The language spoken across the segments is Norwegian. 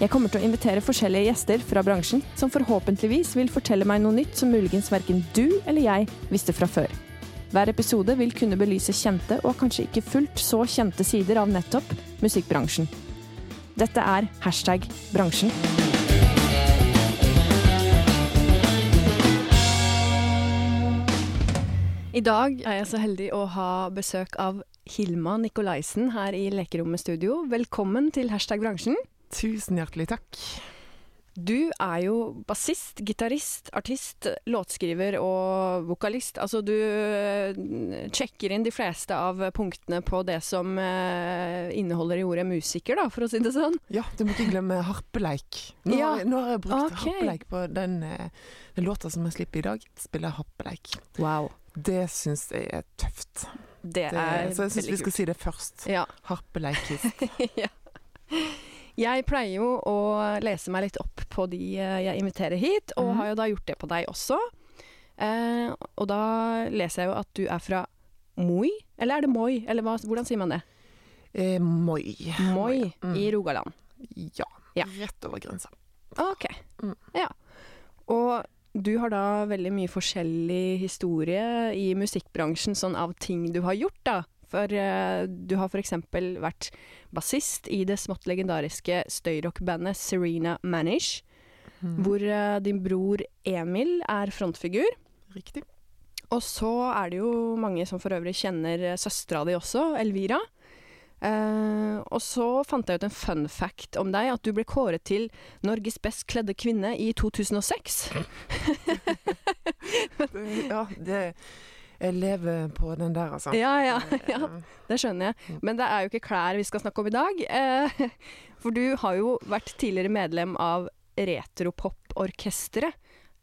Jeg kommer til å invitere forskjellige gjester fra bransjen, som forhåpentligvis vil fortelle meg noe nytt som muligens verken du eller jeg visste fra før. Hver episode vil kunne belyse kjente og kanskje ikke fullt så kjente sider av nettopp musikkbransjen. Dette er hashtag bransjen. I dag er jeg så heldig å ha besøk av Hilma Nikolaisen her i Lekerommet studio. Velkommen til hashtag bransjen. Tusen hjertelig takk. Du er jo bassist, gitarist, artist, låtskriver og vokalist. Altså du eh, sjekker inn de fleste av punktene på det som eh, inneholder i ordet musiker, da, for å si det sånn. Ja, du må ikke glemme harpeleik. Nå, Ja, har, nå har jeg brukt okay. harpeleik på den, eh, den låta som jeg slipper i dag. Spiller harpeleik. Wow. Det syns jeg er tøft. Det, Det, er så jeg syns vi skal si det først. Ja. Harpeleikist. ja. Jeg pleier jo å lese meg litt opp på de eh, jeg inviterer hit, og mm. har jo da gjort det på deg også. Eh, og da leser jeg jo at du er fra Moi, eller er det Moi? Eller hva, hvordan sier man det? Eh, Moi. Moi Mm. i Rogaland. Ja. Ja. Rett over grensa. Ok. Mm. Ja. Og du har da veldig mye forskjellig historie i musikkbransjen, sånn av ting du har gjort, da. For uh, du har f.eks. vært bassist i det smått legendariske støyrockbandet Serena Manish, Mm. hvor uh, din bror Emil er frontfigur. Riktig. Og så er det jo mange som for øvrig kjenner eh, søstera di også, Elvira. Uh, og så fant jeg ut en fun fact om deg, at du ble kåret til Norges best kledde kvinne i 2006. Det- Ja, det Jeg lever på den der, altså. Ja, ja, Eh, ja, det skjønner jeg. Men det er jo ikke klær vi skal snakke om i dag. Eh, for du har jo vært tidligere medlem av retropoporkesteret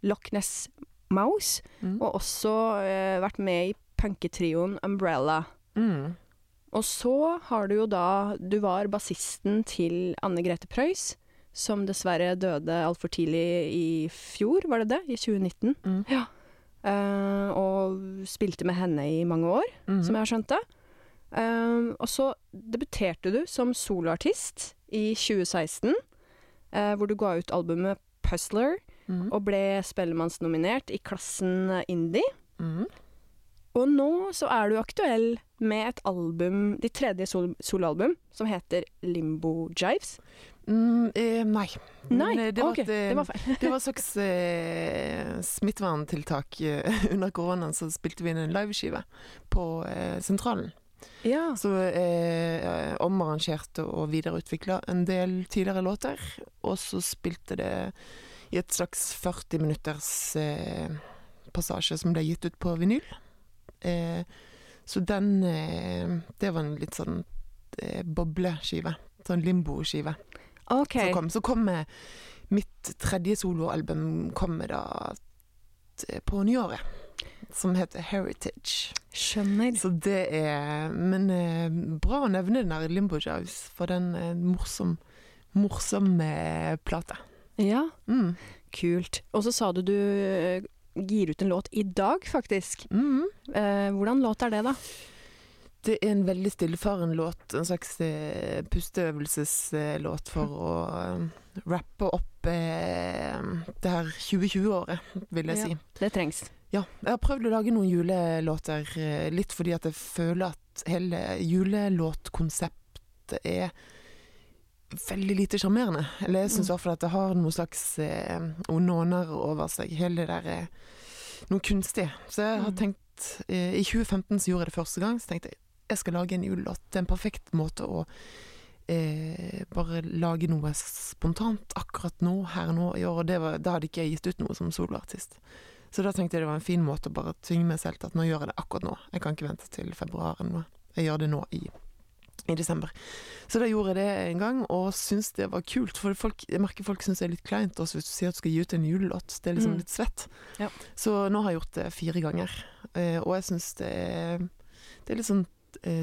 Loch Ness Mouse, Mm. og også eh, vært med i punketrioen Umbrella. Mm. Og så har du jo da Du var bassisten til Anne Grete Preus, som dessverre døde altfor tidlig i fjor, var det det? I 2019. Mm. Ja. Eh, og spilte med henne i mange år, Mm. som jeg har skjønt det. Uh, og så debuterte du som soloartist i 2016, uh, hvor du ga ut albumet Puzzler Mm. og ble Spellemannsnominert i klassen Indie. Mm. Og nå så er du aktuell med et album, ditt tredje sol soloalbum, som heter Limbo Jives. Mm, eh, nei. Nei, eh, det var okay, et, eh, det var feil. Det var et slags eh, smitteverntiltak eh, under koronaen. Så spilte vi inn en liveskive på eh, Sentralen. Ja. Så eh, omarrangerte og videreutvikla en del tidligere låter. Og så spilte det i et slags 40 minutters eh, passasje som ble gitt ut på vinyl. Eh, så den Det var en litt sånn bobleskive. Sånn limbo-skive. OK. som kom. Så kom eh, mitt tredje soloalbum kommer da på nyåret. Som heter Heritage. Skjønner. Så det er Men eh, bra å nevne den der Limbo Jives, for den er en morsom, morsom eh, plate. Ja, Mm. kult. Og så sa du du eh, gir ut en låt i dag, faktisk. Mm. Eh, hvordan låt er det, da? Det er en veldig stillfaren låt, en slags eh, pusteøvelseslåt for å eh, rappe opp eh, det her 2020-året, vil jeg Ja. si. Det trengs. Ja, jeg har prøvd å lage noen julelåter, litt fordi at jeg føler at hele julelåtkonseptet er veldig lite sjarmerende. Eller jeg syns i hvert fall at det har noen slags eh, onåner over seg. Hele det der eh, noe kunstig. Så jeg har Mm. tenkt eh, I 2015 så gjorde jeg det første gang, så tenkte jeg jeg skal lage en julelåt. Det er en perfekt måte å eh, bare lage noe spontant akkurat nå, her og nå i år. Og det var, da hadde ikke jeg gitt ut noe som soloartist. Så da tenkte jeg det var en fin måte å bare tvinge meg selv til at nå gjør jeg det akkurat nå. Jeg kan ikke vente til februar eller noe. Jeg gjør det nå i i desember. Så da gjorde jeg det en gang, og syntes det var kult. For folk, jeg merker folk syns det er litt kleint også hvis du sier at du skal gi ut en julelåt. Det er liksom Mm. litt svett. Ja. Så nå har jeg gjort det fire ganger, eh, og jeg syns det Det er litt sånn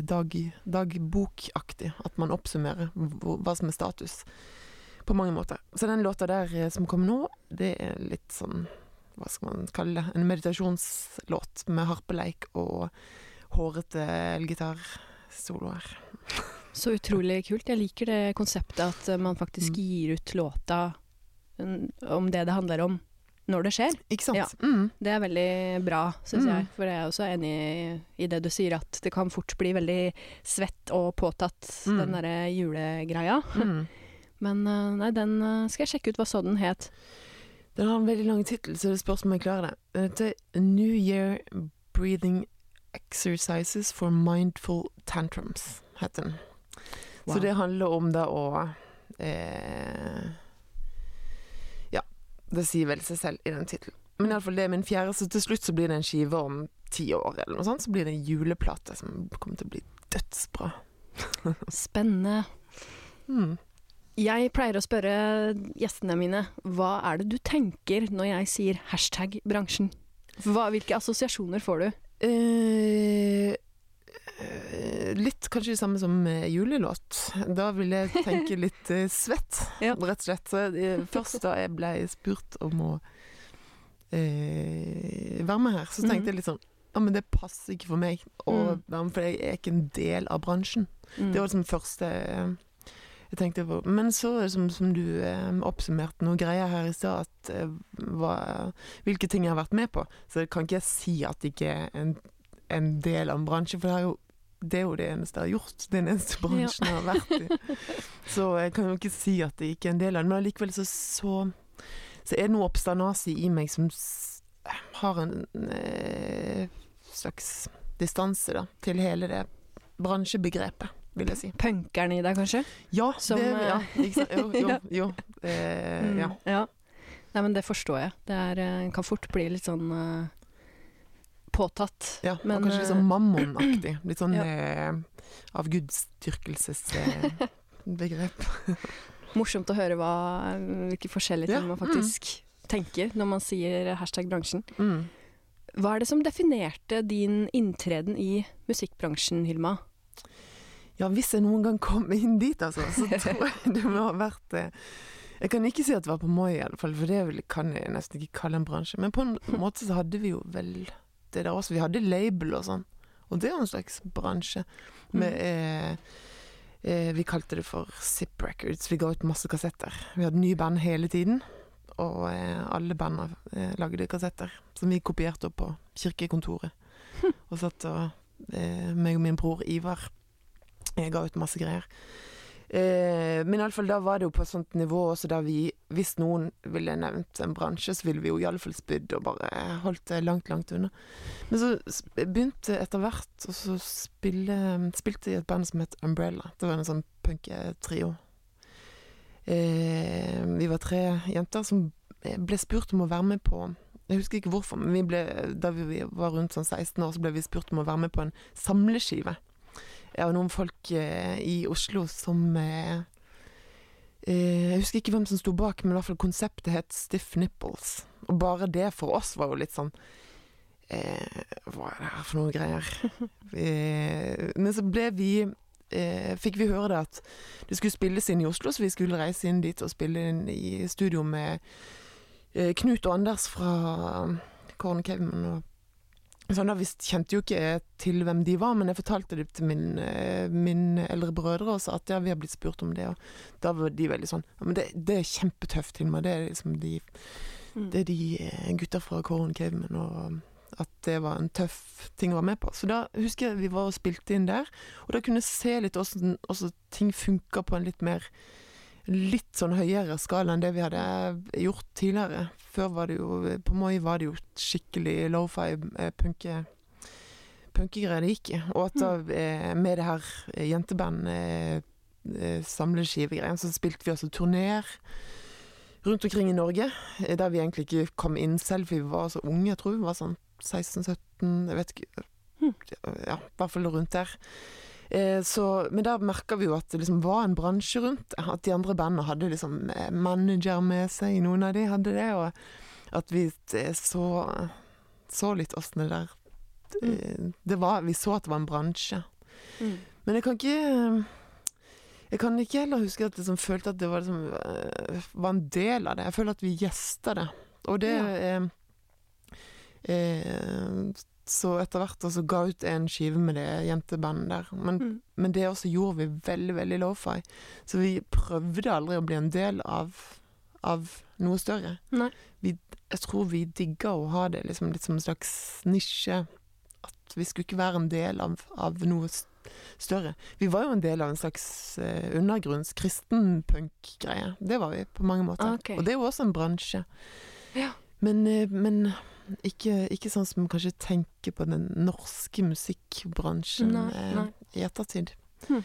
dag, dagbokaktig. At man oppsummerer hva som er status. På mange måter. Så den låta der eh, som kommer nå, det er litt sånn Hva skal man kalle det? En meditasjonslåt med harpeleik og hårete elgitarsoloer. Så utrolig kult. Jeg liker det konseptet at eh, man faktisk Mm. gir ut låta mm, om det det handler om, når det skjer. Ikke sant? Ja. Mm. Det er veldig bra, syns Mm. jeg. For jeg er også enig i, i det du sier, at det kan fort bli veldig svett og påtatt, Mm. den derre julegreia. Mm. Men eh, nei, den eh, skal jeg sjekke ut hva så den het. Den har en veldig lang tittel, så det spørs om jeg klarer det. Den heter New Year Breathing Exercises for Mindful Tantrums, heter den. Wow. Så det handler om da å eh, det sier vel seg selv i den tittelen. Men iallfall det er min fjerde, så til slutt så blir det en skive om ti år eller noe sånt. Så blir det en juleplate som kommer til å bli dødsbra. Spennende. Mm. Jeg pleier å spørre gjestene mine hva er det du tenker når jeg sier hashtag bransjen? Hva, hvilke assosiasjoner får du? Uh, litt kanskje det samme som eh, julelåt. Da vil jeg tenke litt eh, svett, Ja. rett og slett. Så, eh, først da jeg ble spurt om å eh, være med her, så tenkte Mhm. jeg litt sånn Ja, men det passer ikke for meg å Mm. være med, for jeg er ikke en del av bransjen. Mm. Det var liksom første eh, jeg tenkte på. Men så, som, som du eh, oppsummerte noe greier her i stad, at eh, hva, hvilke ting jeg har vært med på. Så kan ikke jeg si at det ikke er en, en del av en bransje, for det, er jo, det er jo det eneste jeg har gjort. Den eneste bransjen jeg har vært i. Så jeg kan jo ikke si at det ikke er en del av den, men allikevel så, så, så er det noe oppstandasig i meg som har en eh, slags distanse da, til hele det bransjebegrepet, vil jeg si. Punkeren i deg, kanskje? Ja, Som, det, ja, eh, ikke sant? Jo, jo, jo. Eh, Mm, ja. ja. Nei, men det forstår jeg. Det er, eh, kan fort bli litt sånn eh, påtatt. ja. Men, og kanskje litt eh, sånn mammonaktig. Litt sånn Ja. eh, avgudsdyrkelsesbegrep. Morsomt å høre hva, hvilke forskjellige ting Ja, man faktisk tenker når man sier hashtag bransjen. mm. Hva er det som definerte din inntreden i musikkbransjen, Hilma? Ja, hvis jeg noen gang kom inn dit, altså, så tror jeg det må ha vært eh, Jeg kan ikke si at det var på Moi, i alle fall, for det kan jeg nesten ikke kalle en bransje. Men på en måte så hadde vi jo vel det der også. Vi hadde label og sånn. Og det er jo en slags bransje. Med, eh, eh, vi kalte det for Zip Records. Vi ga ut masse kassetter. Vi hadde nye band hele tiden. Og eh, alle banda eh, lagde kassetter som vi kopierte opp på kirkekontoret. Og satt og eh, meg og min bror Ivar jeg ga ut masse greier. Eh, men iallfall da var det jo på et sånt nivå også da vi Hvis noen ville nevnt en bransje, så ville vi jo iallfall spydd og bare holdt det langt, langt unna. Men så begynte etter hvert å spille Spilte i et band som het Umbrella. Det var en sånn punketrio. Eh, vi var tre jenter som ble spurt om å være med på Jeg husker ikke hvorfor, men vi ble, da vi var rundt sånn 16 år, så ble vi spurt om å være med på en samleskive av noen folk eh, i Oslo som eh, eh, Jeg husker ikke hvem som sto bak, men i hvert fall konseptet het Stiff Nipples. Og bare det for oss var jo litt sånn eh, Hva er det her for noen greier? eh, men så ble vi eh, Fikk vi høre det at det skulle spilles inn i Oslo, så vi skulle reise inn dit og spille inn i studio med Knut og Anders fra Corn Caveman og Sånn da, Vi kjente jo ikke til hvem de var, men jeg fortalte det til min, eh, min eldre brødre og sa at ja, vi har blitt spurt om det. Og da var de veldig sånn ja, men det, det er kjempetøft, Hilma. Det er liksom de, Mm. det er de eh, gutta fra Corn Caveman, og at det var en tøff ting å være med på. Så da husker jeg vi var og spilte inn der, og da kunne jeg se litt åssen ting funka på en litt mer Litt sånn høyere skala enn det vi hadde gjort tidligere. Før var det jo På Moi var det jo skikkelig lofi eh, punke punkegreier det gikk i. Og at da eh, med det her jentebandet eh, eh, så spilte vi altså turneer rundt omkring i Norge. Der vi egentlig ikke kom inn selv, vi var så unge. Jeg tror vi var sånn 16-17, jeg vet ikke. Hmm. Ja, i hvert fall rundt der. Eh, så, men der merka vi jo at det liksom var en bransje rundt. At de andre bandene hadde liksom eh, manager med seg. Noen av de hadde det. Og at vi eh, så, så litt åssen det der eh, det var, Vi så at det var en bransje. Mm. Men jeg kan ikke Jeg kan ikke heller huske at jeg liksom følte at det var, liksom, var en del av det. Jeg føler at vi gjesta det. Og det Ja. eh, eh, Så etter hvert også ga ut en skive med det jentebandet der. Men, Mm. men det også gjorde vi veldig, veldig lofi. Så vi prøvde aldri å bli en del av, av noe større. Vi, jeg tror vi digga å ha det liksom, litt som en slags nisje. At vi skulle ikke være en del av, av noe større. Vi var jo en del av en slags uh, undergrunns kristenpunk-greie. Det var vi på mange måter. Okay. Og det er jo også en bransje. Ja. Men, eh, men ikke, ikke sånn som kanskje tenker på den norske musikkbransjen Nei, eh, nei. i ettertid. Hm.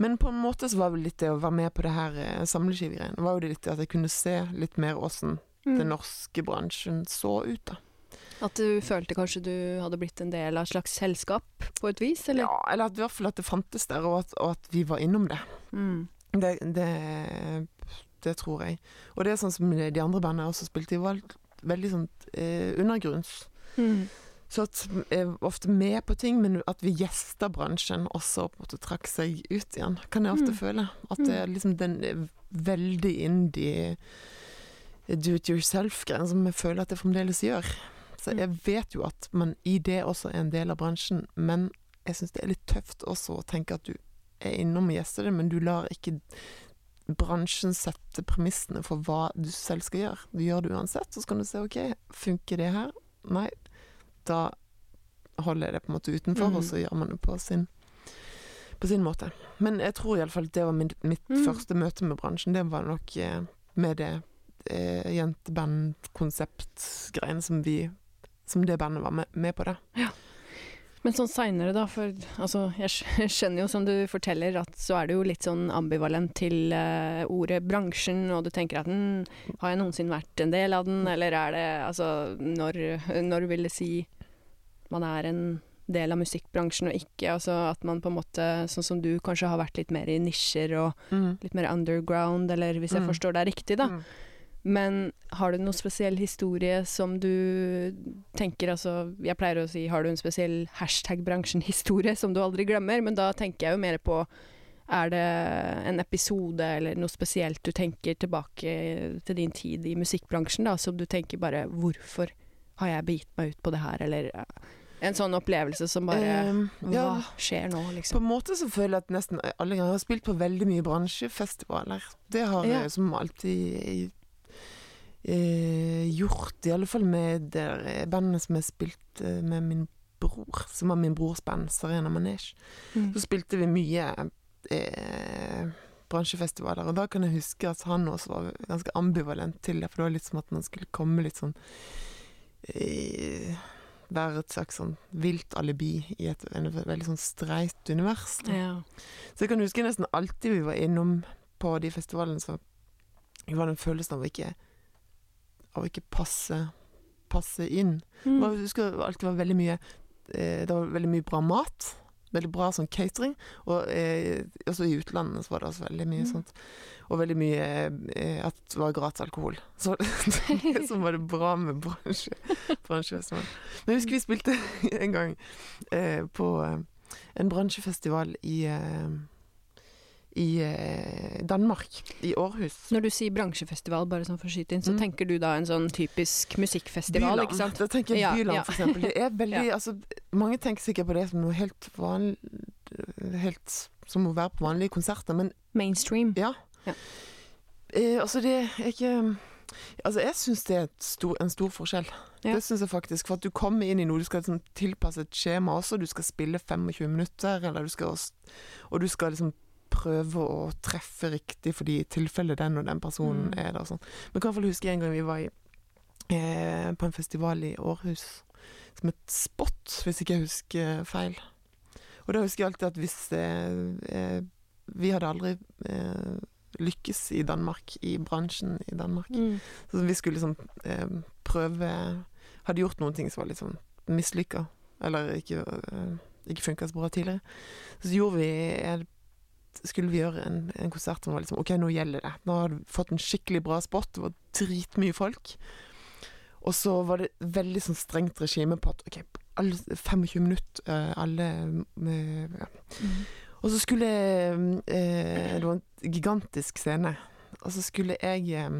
Men på en måte så var det litt det å være med på det her eh, samleskivegreiene. Var jo det litt det at jeg kunne se litt mer åssen Mm. den norske bransjen så ut, da. At du følte kanskje du hadde blitt en del av et slags selskap, på et vis, eller? Ja, eller at, i hvert fall at det fantes der, og at, og at vi var innom det. Mm. Det, det. det tror jeg. Og det er sånn som de andre bandene jeg også spilte, i, var veldig sånn eh, undergrunns. Mm. Så at jeg er ofte med på ting, men at vi gjester bransjen også på en måte trakk seg ut igjen, kan jeg ofte Mm. føle. At det er liksom den eh, veldig indie do it yourself-greien som jeg føler at jeg fremdeles gjør. Så Mm. jeg vet jo at man i det også er en del av bransjen, men jeg syns det er litt tøft også å tenke at du er innom og gjester det, men du lar ikke bransjen sette premissene for hva du selv skal gjøre. Du gjør det uansett, så skal kan du se OK, funker det her? Nei. Da holder jeg det på en måte utenfor, mm. og så gjør man det på sin på sin måte. Men jeg tror iallfall det var min, mitt Mm. første møte med bransjen. Det var nok eh, med det eh, jenteband-konseptgreiene som vi Som det bandet var med, med på, da. Men sånn seinere, da, for altså, jeg skjønner jo som du forteller at så er du jo litt sånn ambivalent til uh, ordet bransjen, og du tenker at den, har jeg noensinne vært en del av den, eller er det altså når, når vil det si man er en del av musikkbransjen og ikke, altså at man på en måte, sånn som du kanskje har vært litt mer i nisjer og litt mer underground, eller hvis jeg Mm. forstår det riktig, da. Mm. Men har du noen spesiell historie som du tenker altså Jeg pleier å si har du en spesiell hashtag bransjen-historie som du aldri glemmer, men da tenker jeg jo mer på er det en episode eller noe spesielt du tenker tilbake til din tid i musikkbransjen, da, som du tenker bare Hvorfor har jeg begitt meg ut på det her, eller eh, en sånn opplevelse som bare um, ja, Hva skjer nå, På liksom? en måte så føler jeg at nesten alle ganger har spilt på veldig mye bransjefestivaler. Det har Ja. jeg som alltid eh, gjort, i alle fall med det bandet som jeg spilte med min bror, som var min brors band, Serena Manesh. Mm. Så spilte vi mye eh, bransjefestivaler, og da kan jeg huske at han også var ganske ambivalent til det, for det var litt som at man skulle komme litt sånn eh, Være et slags sånn vilt alibi i et en veldig sånn streit univers. Ja. Så jeg kan huske nesten alltid vi var innom på de festivalene, så det var den følelsen av å ikke Å ikke passe, passe inn. Det var- Mm. Husker alltid var veldig mye eh, Det var veldig mye bra mat. Veldig bra sånn catering. Og eh, også i utlandet så var det også veldig mye Mm. sånt. Og veldig mye eh, at det var gratis alkohol. Så det var det bra med bransje, bransjefestival. Men jeg husker vi spilte en gang eh, på eh, en bransjefestival i eh, i eh, Danmark, i Århus. Når du sier bransjefestival, bare sånn for å skyte inn, så Mm. tenker du da en sånn typisk musikkfestival, Byland. ikke sant? Da tenker jeg Byland, ja. for eksempel. Det er veldig Altså, mange tenker sikkert på det som noe helt vanlig Helt som å være på vanlige konserter, men Mainstream. ja. Ja. Eh, altså, det er ikke Altså, jeg syns det er stor, en stor forskjell. Ja. Det syns jeg faktisk. For at du kommer inn i noe, du skal liksom tilpasse et skjema også. Du skal spille 25 minutter, eller du skal også, Og du skal liksom prøve å treffe riktig, fordi i tilfelle den og den personen Mm. er der sånn. Men kan jeg huske en gang vi var i, eh, på en festival i Århus som et Spot, hvis ikke jeg husker feil. Og da husker jeg alltid at hvis eh, eh, Vi hadde aldri eh, lykkes i Danmark, i bransjen i Danmark. Mm. Så vi skulle liksom eh, prøve Hadde gjort noen ting som var litt sånn mislykka. Eller ikke, eh, ikke funka så bra tidligere. Så gjorde vi skulle vi gjøre en, en konsert som var liksom OK, nå gjelder det. Nå har du fått en skikkelig bra spot. Det var dritmye folk. Og så var det veldig sånn strengt regime på at OK, alle 25 minutter, eh, alle med, ja. Mm. Og så skulle eh, Det var en gigantisk scene. Og så skulle jeg eh,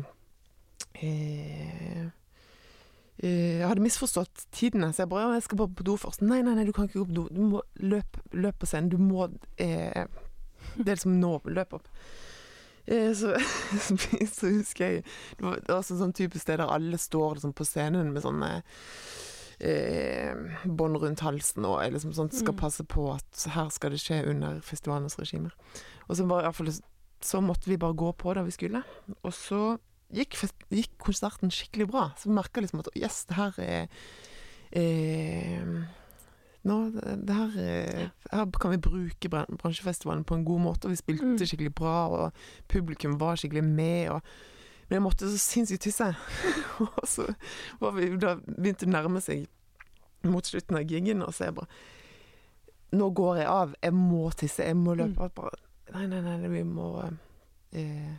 eh, Jeg hadde misforstått tidene, så jeg bare 'Jeg skal bare på do først.' Nei, nei, nei, du kan ikke gå på do. Du må løpe løp på scenen. Du må eh, Det er liksom nå. Løp opp. Eh, så, så husker jeg Det var, også sånn, type sted der alle står liksom på scenen med sånne eh, bånd rundt halsen og er liksom sånn, skal Mm. passe på at her skal det skje under festivalens regimer. Og så, var, i fall, så måtte vi bare gå på det vi skulle. Og så gikk, gikk konserten skikkelig bra. Så vi merka liksom at yes, det her er eh, nå, her, eh, her kan vi bruke bransjefestivalen på en god måte. Og vi spilte Mm. skikkelig bra, og publikum var skikkelig med. Og, men jeg måtte så sinnssykt tisse. og så var vi, da begynte det å nærme seg mot slutten av gigen, og så er jeg bare Nå går jeg av. Jeg må tisse. Jeg må løpe. Mm. Bare, nei, nei, nei, vi må eh,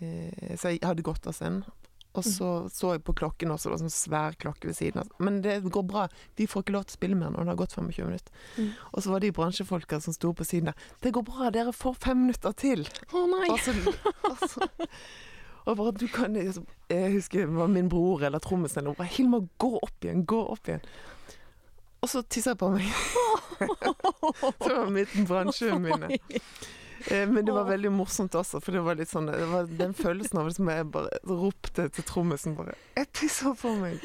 eh, Så jeg hadde gått av scenen. Og så så jeg på klokken også, det var sånn svær klokke ved siden av. Men det går bra. De får ikke lov til å spille mer når det har gått 25 minutter. Mm. Og så var de bransjefolka som sto på siden der. Det går bra, dere får fem minutter til. Å nei! Altså, altså. og bare du kan Jeg husker det var min bror eller trommisen eller noe. 'Hilmar, gå opp igjen. Gå opp igjen.' Og så tisser jeg på meg. det var mitt bransjeminne. Eh, Men det var veldig morsomt også, for det var litt sånn det var Den følelsen av som jeg bare ropte til trommisen bare 'Jeg tisser på meg'.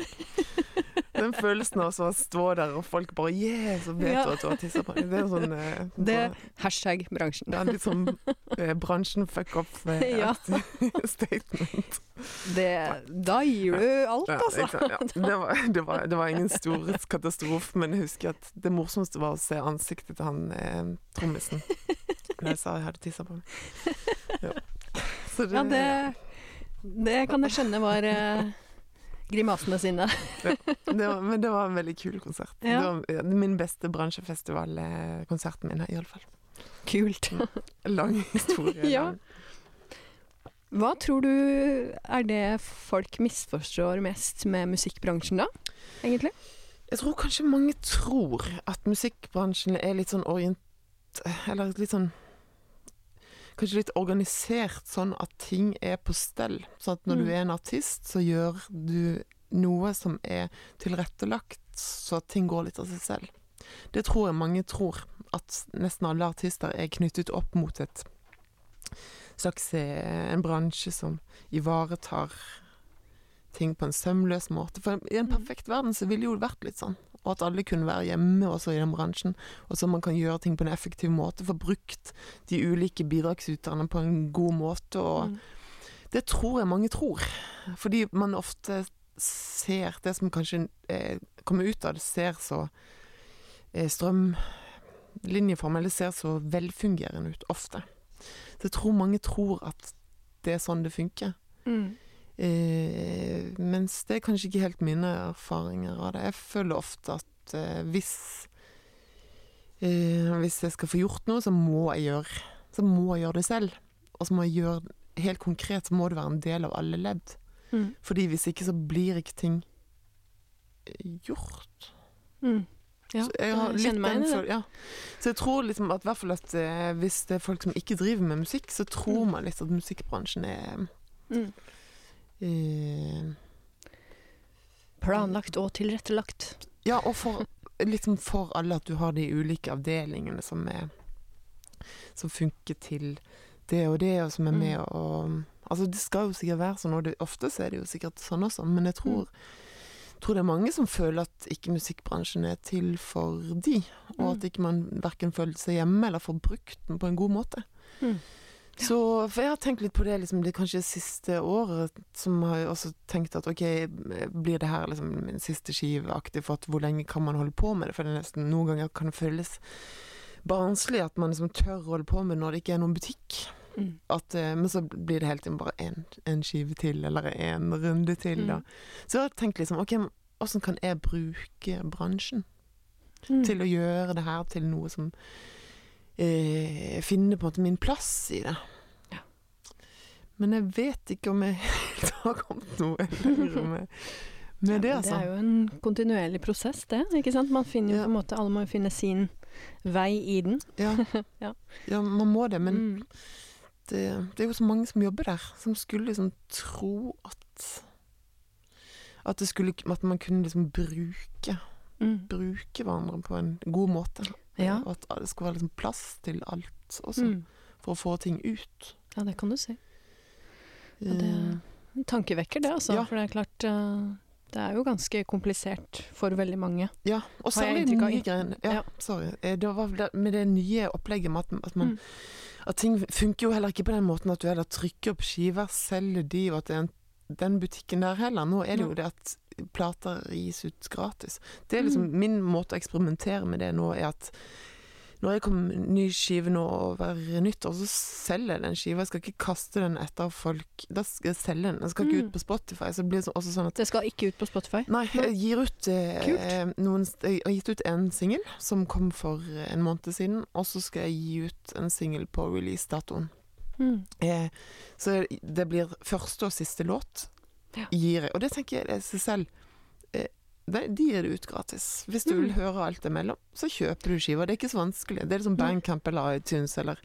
Den følelsen av å stå der, og folk bare 'yeah', så vet Ja. du at du har tissa på deg. Det er sånn eh, Det er Hashtag bransjen. det er litt sånn eh, bransjen fuck up eh, Ja. statement. Det, da gir du alt, Ja, altså. ja. Det, var, det, var, det var ingen stor katastrofe, men jeg husker at det morsomste var å se ansiktet til han eh, trommisen da jeg sa jeg hadde tissa på meg. Ja. Så Ja, det, det kan jeg skjønne var eh, grimasene sine. det var, Men det var en veldig kul konsert. Ja. Det var ja, min beste bransjefestivalkonserten min, i alle fall. Kult. Lang historie. Ja. Hva tror du er det folk misforstår mest med musikkbransjen da, egentlig? Jeg tror kanskje mange tror at musikkbransjen er litt sånn orient... Eller litt sånn Kanskje litt organisert, sånn at ting er på stell. Sånn at når Mm. du er en artist, så gjør du noe som er tilrettelagt, så at ting går litt av seg selv. Det tror jeg mange tror. At nesten alle artister er knyttet opp mot et slags eh, en bransje som ivaretar ting på en sømløs måte. For i en Mm. perfekt verden så ville det jo vært litt sånn. Og at alle kunne være hjemme også i den bransjen. Og så man kan gjøre ting på en effektiv måte. Få brukt de ulike bidragsyterne på en god måte. Og Mm. det tror jeg mange tror. Fordi man ofte ser det som kanskje eh, kommer ut av det, ser så eh, strømlinjeform, eller ser så velfungerende ut ofte. Så jeg tror mange tror at det er sånn det funker. Mm. Eh, mens det er kanskje ikke helt mine erfaringer av det. Jeg føler ofte at eh, hvis eh, Hvis jeg skal få gjort noe, så må jeg gjøre Så må jeg gjøre det selv. Og så må jeg gjøre Helt konkret så må det være en del av alle ledd. Mm. Fordi hvis ikke så blir ikke ting eh, gjort. Mm. Ja, Så jeg har litt meg den Ja. Så jeg tror liksom at, hvert fall at eh, hvis det er folk som ikke driver med musikk, så tror Mm. man litt at musikkbransjen er Mm. Eh, Planlagt og tilrettelagt. Ja, og for, liksom for alle at du har de ulike avdelingene som er Som funker til det og det, og som er Mm. med og Altså, det skal jo sikkert være sånn, og det, ofte så er det jo sikkert sånn også, men jeg tror, tror det er mange som føler at ikke musikkbransjen er til for de, og Mm. at ikke man verken føler seg hjemme eller får brukt den på en god måte. Mm. Så, jeg har tenkt litt på det liksom, det er kanskje siste året, som har også tenkt at ok, blir det her liksom min siste skiveaktig, for at hvor lenge kan man holde på med det? For det er nesten noen ganger kan det føles barnslig at man liksom tør å holde på med når det ikke er noen butikk. Mm. At, eh, men så blir det hele tiden bare én skive til, eller en runde til. Da. Mm. Så jeg har tenkt liksom, ok, åssen kan jeg bruke bransjen? Mm. til å gjøre det her til noe som eh, Finne på en måte min plass i det. Ja. Men jeg vet ikke om jeg helt har kommet noe lenger med, med det, Ja, det, altså. Det er jo en kontinuerlig prosess, det. ikke sant? Man finner jo på en måte, Alle må jo finne sin vei i den. Ja. Ja. ja, man må det, men Mm. det, det er jo så mange som jobber der, som skulle liksom tro at at, det skulle, at man kunne liksom bruke, Mm. bruke hverandre på en god måte. Ja. Og at det skulle være liksom plass til alt også, Mm. for å få ting ut. ja, det kan du si. Ja, det- er En tankevekker, det, altså. Ja. For det er klart eh, Det er jo ganske komplisert for veldig mange. Ja, og særlig inntrykk nye greiene. Ja, Ja. sorry. Eh, Det var med det nye opplegget med at, at man Mm. At ting funker jo heller ikke på den måten at du heller trykker opp skiver, selger de, og at det er en, den butikken der heller. Nå er det jo det at plater gis ut gratis. Det er liksom Mm. Min måte å eksperimentere med det nå, er at når jeg kommer ny skive nå over nyttår, så selger jeg den skiva. Jeg skal ikke kaste den etter folk. Da skal jeg selge den. Den skal ikke Mm. ut på Spotify. Så det blir også sånn at Det skal ikke ut på Spotify. Nei, jeg gir ut eh, noen Jeg har gitt ut en singel som kom for eh, en måned siden, og så skal jeg gi ut en singel på releasedatoen. Mm. Eh, så det blir første og siste låt. Gir jeg. Og det tenker jeg seg selv eh, De gir det ut gratis. Hvis du Mm. vil høre alt imellom, så kjøper du skiva. Det er ikke så vanskelig. Det er liksom Bandcamp eller iTunes eller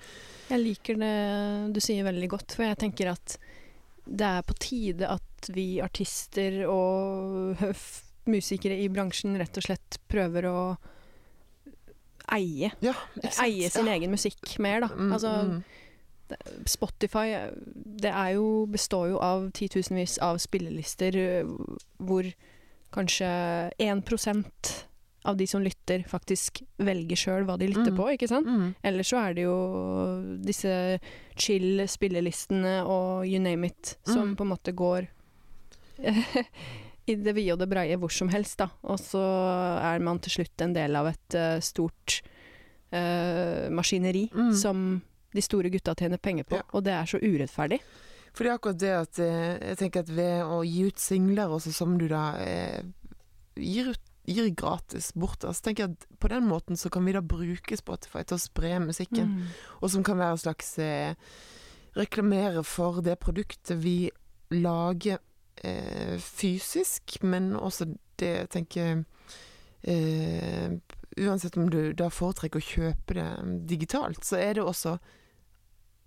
Jeg liker det du sier veldig godt, for jeg tenker at det er på tide at vi artister og musikere i bransjen rett og slett prøver å eie. Ja. Eie sin Ja. egen musikk mer, da. Mm, Altså, mm. Spotify det er jo, består jo av titusenvis av spillelister eh, hvor kanskje 1% av de som lytter, faktisk velger sjøl hva de lytter Mm. på, ikke sant? Mm. Ellers så er det jo disse chill spillelistene og you name it, som Mm. på en måte går i det vide og det breie hvor som helst, da. Og så er man til slutt en del av et uh, stort uh, maskineri Mm. som de store gutta tjener penger på, Ja. og det er så urettferdig. For det er akkurat det at eh, jeg tenker at ved å gi ut singler også, som du da eh, gir, ut, gir gratis bort, altså så tenker jeg at på den måten så kan vi da bruke Spotify til å spre musikken, Mm. og som kan være en slags eh, reklamere for det produktet vi lager eh, fysisk, men også det jeg tenker eh, Uansett om du da foretrekker å kjøpe det digitalt, så er det også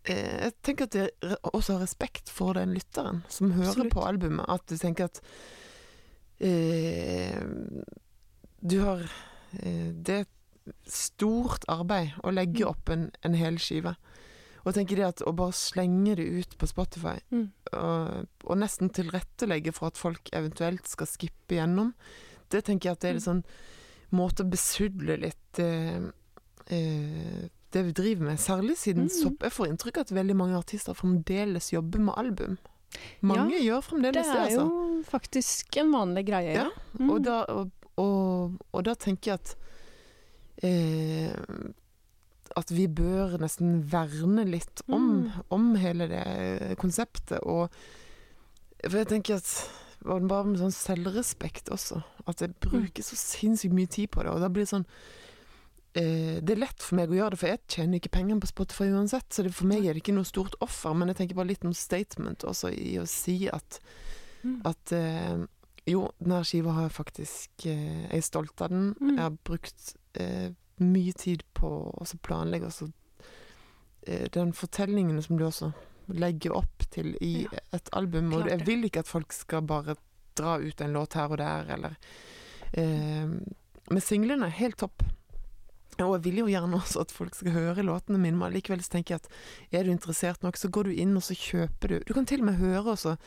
Jeg tenker at jeg også har respekt for den lytteren som hører Absolutt. på albumet. At du tenker at eh, du har eh, Det er et stort arbeid å legge Mm. opp en, en hel skive. Og tenker det at å bare slenge det ut på Spotify, Mm. og, og nesten tilrettelegge for at folk eventuelt skal skippe gjennom, det tenker jeg at det er en sånn måte å besudle litt eh, eh, det vi driver med. Særlig siden Mm. sopp. Jeg får inntrykk av at veldig mange artister fremdeles jobber med album. Mange gjør Det fremdeles det, er altså. jo faktisk en vanlig greie. Ja, Mm. Og, da, og, og, og da tenker jeg at eh, At vi bør nesten verne litt om, Mm. om hele det konseptet. Og For jeg tenker at bare med sånn selvrespekt også. At jeg bruker så sinnssykt mye tid på det. Og da blir det sånn eh, Det er lett for meg å gjøre det, for jeg tjener ikke pengene på Spotify uansett. Så det, for meg er det ikke noe stort offer, men jeg tenker bare litt om statement også i å si at Mm. at eh, jo, denne skiva har jeg faktisk eh, Jeg er stolt av den. Mm. Jeg har brukt eh, mye tid på å planlegge også, eh, den fortellingen som du også legger opp til i Ja, et album. Og jeg vil ikke at folk skal bare dra ut en låt her og der, eller eh, Men singlene er helt topp. Og jeg vil jo gjerne også at folk skal høre låtene mine, men likevel så tenker jeg at er du interessert nok, så går du inn og så kjøper du. Du kan til og med høre også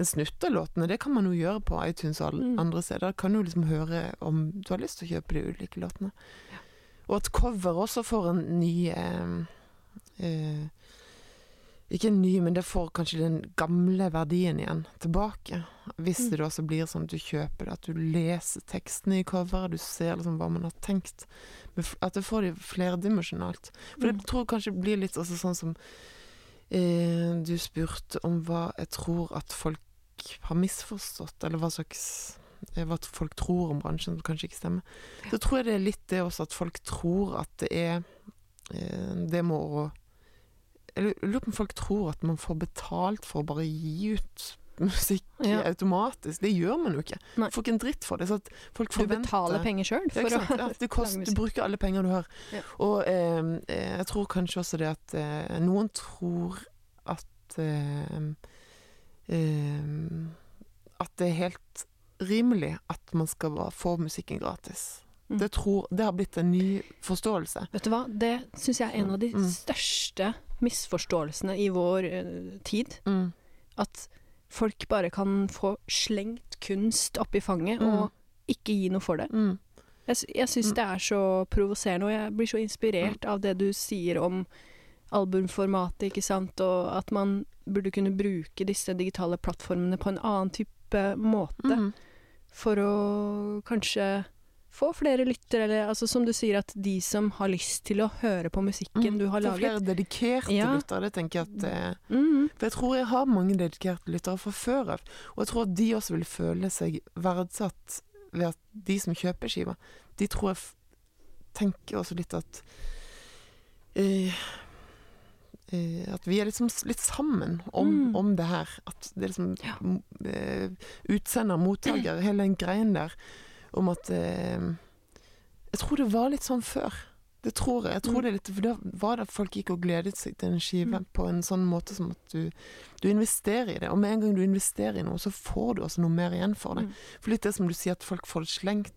en snutt av låtene. Det kan man jo gjøre på iTunes og alle Mm. andre steder. Kan du liksom høre om du har lyst til å kjøpe de ulike låtene. Og at cover også får en ny eh, eh, Ikke en ny, men det får kanskje den gamle verdien igjen tilbake. Hvis Mm. det også blir sånn at du kjøper det, at du leser tekstene i coveret, du ser liksom hva man har tenkt. At det får det flerdimensjonalt. For det Mm. tror jeg kanskje blir litt altså sånn som eh, du spurte om hva jeg tror at folk har misforstått, eller hva slags eh, hva folk tror om bransjen, som kanskje ikke stemmer. Så tror jeg det er litt det også at folk tror at det er eh, det må å Jeg lurer på om folk tror at man får betalt for å bare gi ut musikk Ja. automatisk. Det gjør man jo ikke. Nei. Du får ikke en dritt for det. Så at folk Du betaler penger sjøl for ja, å? Ja, det koster, du bruker alle penger du har. Ja. Og eh, eh, jeg tror kanskje også det at eh, noen tror at eh, eh, At det er helt rimelig at man skal få musikken gratis. Mm. Det, tror, det har blitt en ny forståelse. Vet du hva, det syns jeg er en av de Mm. Misforståelsene i vår uh, tid. Mm. At folk bare kan få slengt kunst opp i fanget Mm. og ikke gi noe for det. Mm. Jeg, jeg syns Mm. det er så provoserende, og jeg blir så inspirert av det du sier om albumformatet, ikke sant, og at man burde kunne bruke disse digitale plattformene på en annen type måte Mm. for å kanskje få flere lyttere, eller altså som du sier, at de som har lyst til å høre på musikken Mm. du har laget Få flere dedikerte Ja. lyttere, det tenker jeg at eh, mm, For jeg tror jeg har mange dedikerte lyttere fra før av, og jeg tror at de også vil føle seg verdsatt ved at de som kjøper skiva, de tror jeg tenker også litt at eh, eh, At vi er liksom litt sammen om, Mm. om det her. At det er liksom Ja. eh, utsender, mottaker, hele den greien der om at eh, Jeg tror det var litt sånn før. Det tror jeg. Jeg tror Mm. det litt, for Da var det at folk gikk og gledet seg til en skive Mm. på en sånn måte som at du, du investerer i det. Og med en gang du investerer i noe, så får du også noe mer igjen for det. Mm. For litt det som du sier, at folk får det slengt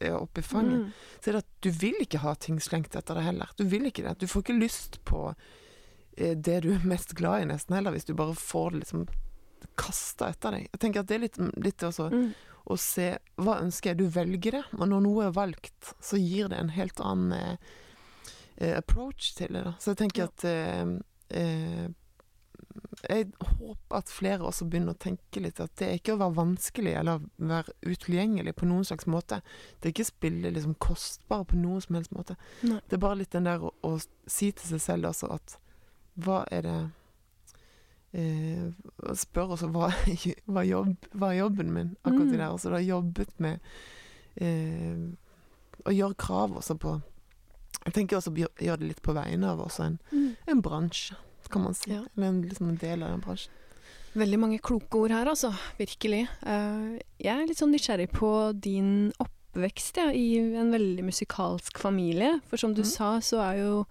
eh, opp i fanget. mm, Så er det at du vil ikke ha ting slengt etter deg heller. Du vil ikke det. Du får ikke lyst på eh, det du er mest glad i, nesten heller, hvis du bare får det liksom kasta etter deg. Jeg tenker at det er litt, litt også mm. Å se hva ønsker jeg. Du velger det, og når noe er valgt, så gir det en helt annen eh, eh, approach til det. Da. Så jeg tenker Ja. at eh, eh, Jeg håper at flere også begynner å tenke litt at det er ikke å være vanskelig eller være utilgjengelig på noen slags måte. Det er ikke spille liksom kostbare på noen som helst måte. Nei. Det er bare litt den der å, å si til seg selv også at hva er det eh, og Spør også hva, hva, jobb, hva er jobben min akkurat i Mm. det her. Altså, du har jobbet med eh, å gjøre krav også på Jeg tenker også gjøre det litt på vegne av også en, Mm. en bransje, kan man si. Ja. Eller en, liksom en del av den bransjen. Veldig mange kloke ord her, altså. Virkelig. Eh, jeg er litt sånn nysgjerrig på din oppvekst ja, i en veldig musikalsk familie. For som du mm. sa, så er jo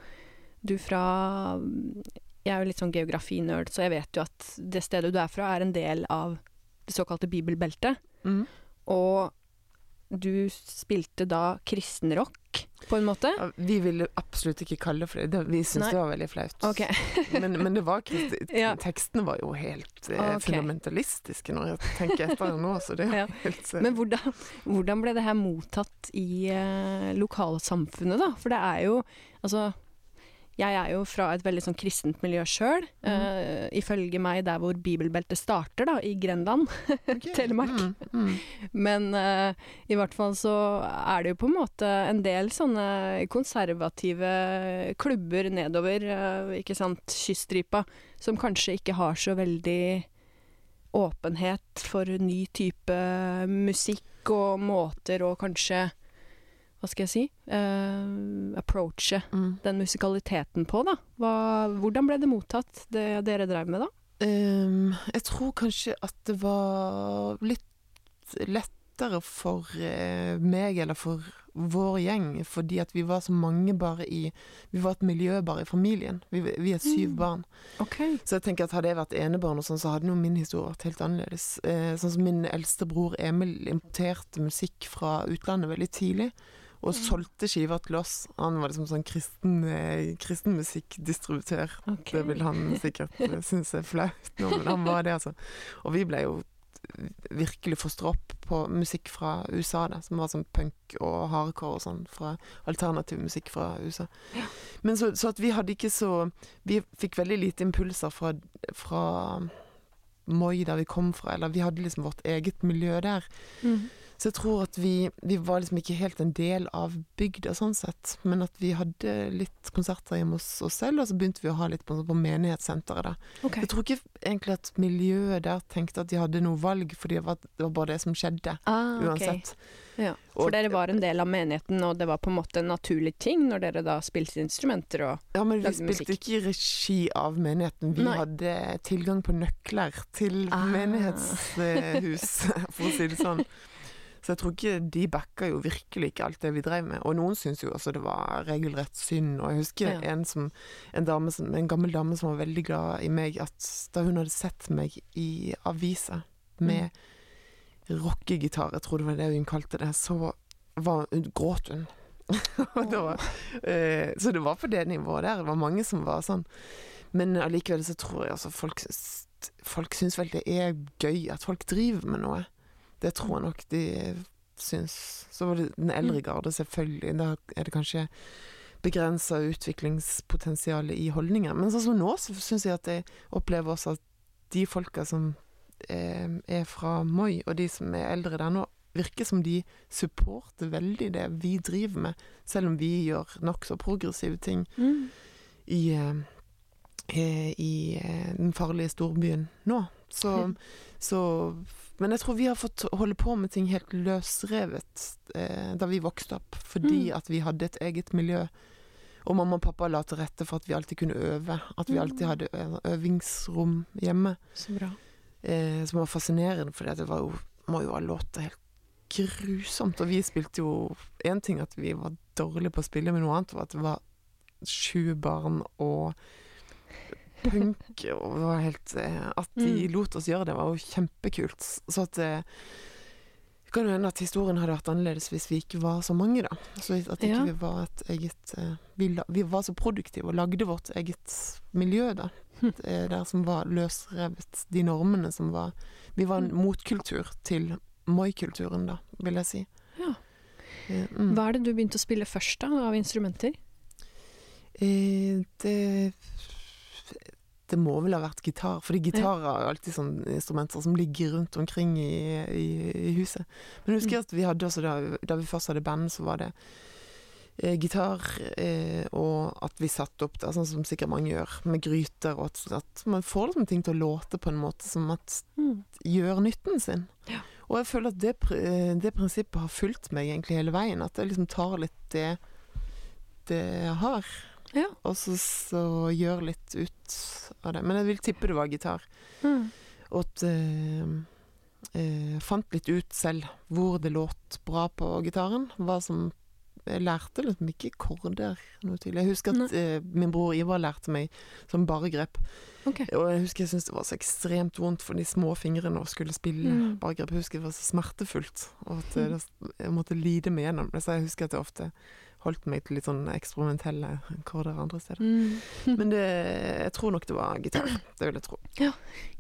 du fra Jeg er jo litt sånn geografinerd, så jeg vet jo at det stedet du er fra, er en del av det såkalte bibelbeltet. Mm. Og du spilte da kristenrock, på en måte. Vi ville absolutt ikke kalle det for det. vi syntes det var veldig flaut. Okay. men, men det var. Ja. Tekstene var jo helt eh, Ok. fundamentalistiske når jeg tenker etter det nå, så det er Ja. helt eh, Men hvordan, hvordan ble det her mottatt i eh, lokalsamfunnet, da? For det er jo Altså, jeg er jo fra et veldig sånn kristent miljø sjøl. Mhm. ifølge meg der hvor bibelbeltet starter, da, i Grenland. Okay. Telemark. Mm, mm. Men uh, i hvert fall så er det jo på en måte en del sånne konservative klubber nedover, uh, ikke sant, kyststripa, som kanskje ikke har så veldig åpenhet for ny type musikk og måter å kanskje Hva skal jeg si? uh, approache Mm. den musikaliteten på, da. Hva, hvordan ble det mottatt, det dere drev med, da? Um, jeg tror kanskje at det var litt lettere for uh, meg eller for vår gjeng, fordi at vi var så mange bare i Vi var et miljø bare i familien. Vi, vi er syv Mm. barn. Okay. Så jeg tenker at hadde jeg vært enebarn, og sånn, så hadde nå min historie vært helt annerledes. Uh, sånn som min eldste bror Emil importerte musikk fra utlandet veldig tidlig. Og solgte skiver til oss. Han var liksom sånn kristen, eh, kristen musikkdistributør. Okay. Det vil han sikkert eh, synes er flaut nå, men han var det, altså. Og vi ble jo virkelig fostra opp på musikk fra USA, da, som var sånn punk og hardcore og sånn, fra alternativ musikk fra USA. Men så, så at vi hadde ikke så Vi fikk veldig lite impulser fra, fra Moi, der vi kom fra, eller vi hadde liksom vårt eget miljø der. Mm. Så jeg tror at vi, vi var liksom ikke helt en del av bygda sånn sett, men at vi hadde litt konserter hjemme hos oss selv, og så begynte vi å ha litt på, på menighetssenteret. da. Okay. Jeg tror ikke egentlig at miljøet der tenkte at de hadde noe valg, fordi det var, det var bare det som skjedde, Ah, uansett. uansett. Ja, for Og- dere var en del av menigheten, og det var på en måte en naturlig ting når dere da spilte instrumenter og Ja, men vi spilte musikk. ikke i regi av menigheten. Vi Nei. hadde tilgang på nøkler til Ah. menighetshus, for å si det sånn. Så jeg tror ikke de backa jo virkelig ikke alt det vi drev med. Og noen syntes jo også det var regelrett synd. Og jeg husker Ja. en, som, en, dame som, en gammel dame som var veldig glad i meg, at da hun hadde sett meg i avisa med rockegitar, jeg tror det var det hun kalte det, så var, hun gråt hun. Og da, eh, så det var på det nivået der. Det var mange som var sånn. Men allikevel så tror jeg altså folk Folk syns vel det er gøy at folk driver med noe. Det tror jeg nok de syns. Så var det den eldre garde, selvfølgelig. Da er det kanskje begrensa utviklingspotensial i holdninger. Men sånn som nå, så syns jeg at jeg opplever også at de folka som eh, er fra Moi, og de som er eldre der nå, virker som de supporter veldig det vi driver med, selv om vi gjør nokså progressive ting Mm. i, eh, eh, i eh, den farlige storbyen nå. Så, så Men jeg tror vi har fått holde på med ting helt løsrevet eh, da vi vokste opp, fordi Mm. at vi hadde et eget miljø. Og mamma og pappa la til rette for at vi alltid kunne øve. At vi Mm. alltid hadde ø- øvingsrom hjemme. Så bra. Eh, som var fascinerende, for det var jo, må jo ha låtet helt grusomt. Og vi spilte jo Én ting at vi var dårlige på å spille, men noe annet var at det var sju barn og punk, og det var helt eh, At de Mm. lot oss gjøre det, var jo kjempekult. Så at eh, det kan jo hende at historien hadde vært annerledes hvis vi ikke var så mange, da. Så at ikke Ja. vi var et eget eh, vi, vi var så produktive og lagde vårt eget miljø, da. Hm. Det der som var løsrevet. De normene som var Vi var en Mm. motkultur til Moi-kulturen, da, vil jeg si. Ja. Eh, mm. Hva er det du begynte å spille først da, av instrumenter? Eh, det Det må vel ha vært gitar, fordi gitar er alltid sånne instrumenter som ligger rundt omkring i, i, i huset. Men jeg husker Mm. at vi hadde også, da, da vi først hadde band, så var det eh, gitar, eh, og at vi satte opp det, sånn som sikkert mange gjør, med gryter, og at, at man får liksom ting til å låte på en måte som at Mm. gjør nytten sin. Ja. Og jeg føler at det, eh, det prinsippet har fulgt meg egentlig hele veien. At jeg liksom tar litt det det jeg har, Ja. og så, så gjør litt ut av det. Men jeg vil tippe det var gitar. Mm. Og at eh, eh, fant litt ut selv hvor det låt bra på gitaren. Hva som Jeg lærte liksom ikke korder noe tidlig. Jeg husker at eh, min bror Ivar lærte meg som baregrep. Okay. Og jeg husker jeg syntes det var så ekstremt vondt for de små fingrene å skulle spille Mm. baregrep. Jeg husker det var så smertefullt, og at eh, jeg måtte lide meg gjennom det. Så jeg husker at jeg ofte holdt meg til litt sånn eksperimentelle korder andre steder. Mm. Men det, jeg tror nok det var gitar. Det vil jeg tro. Ja.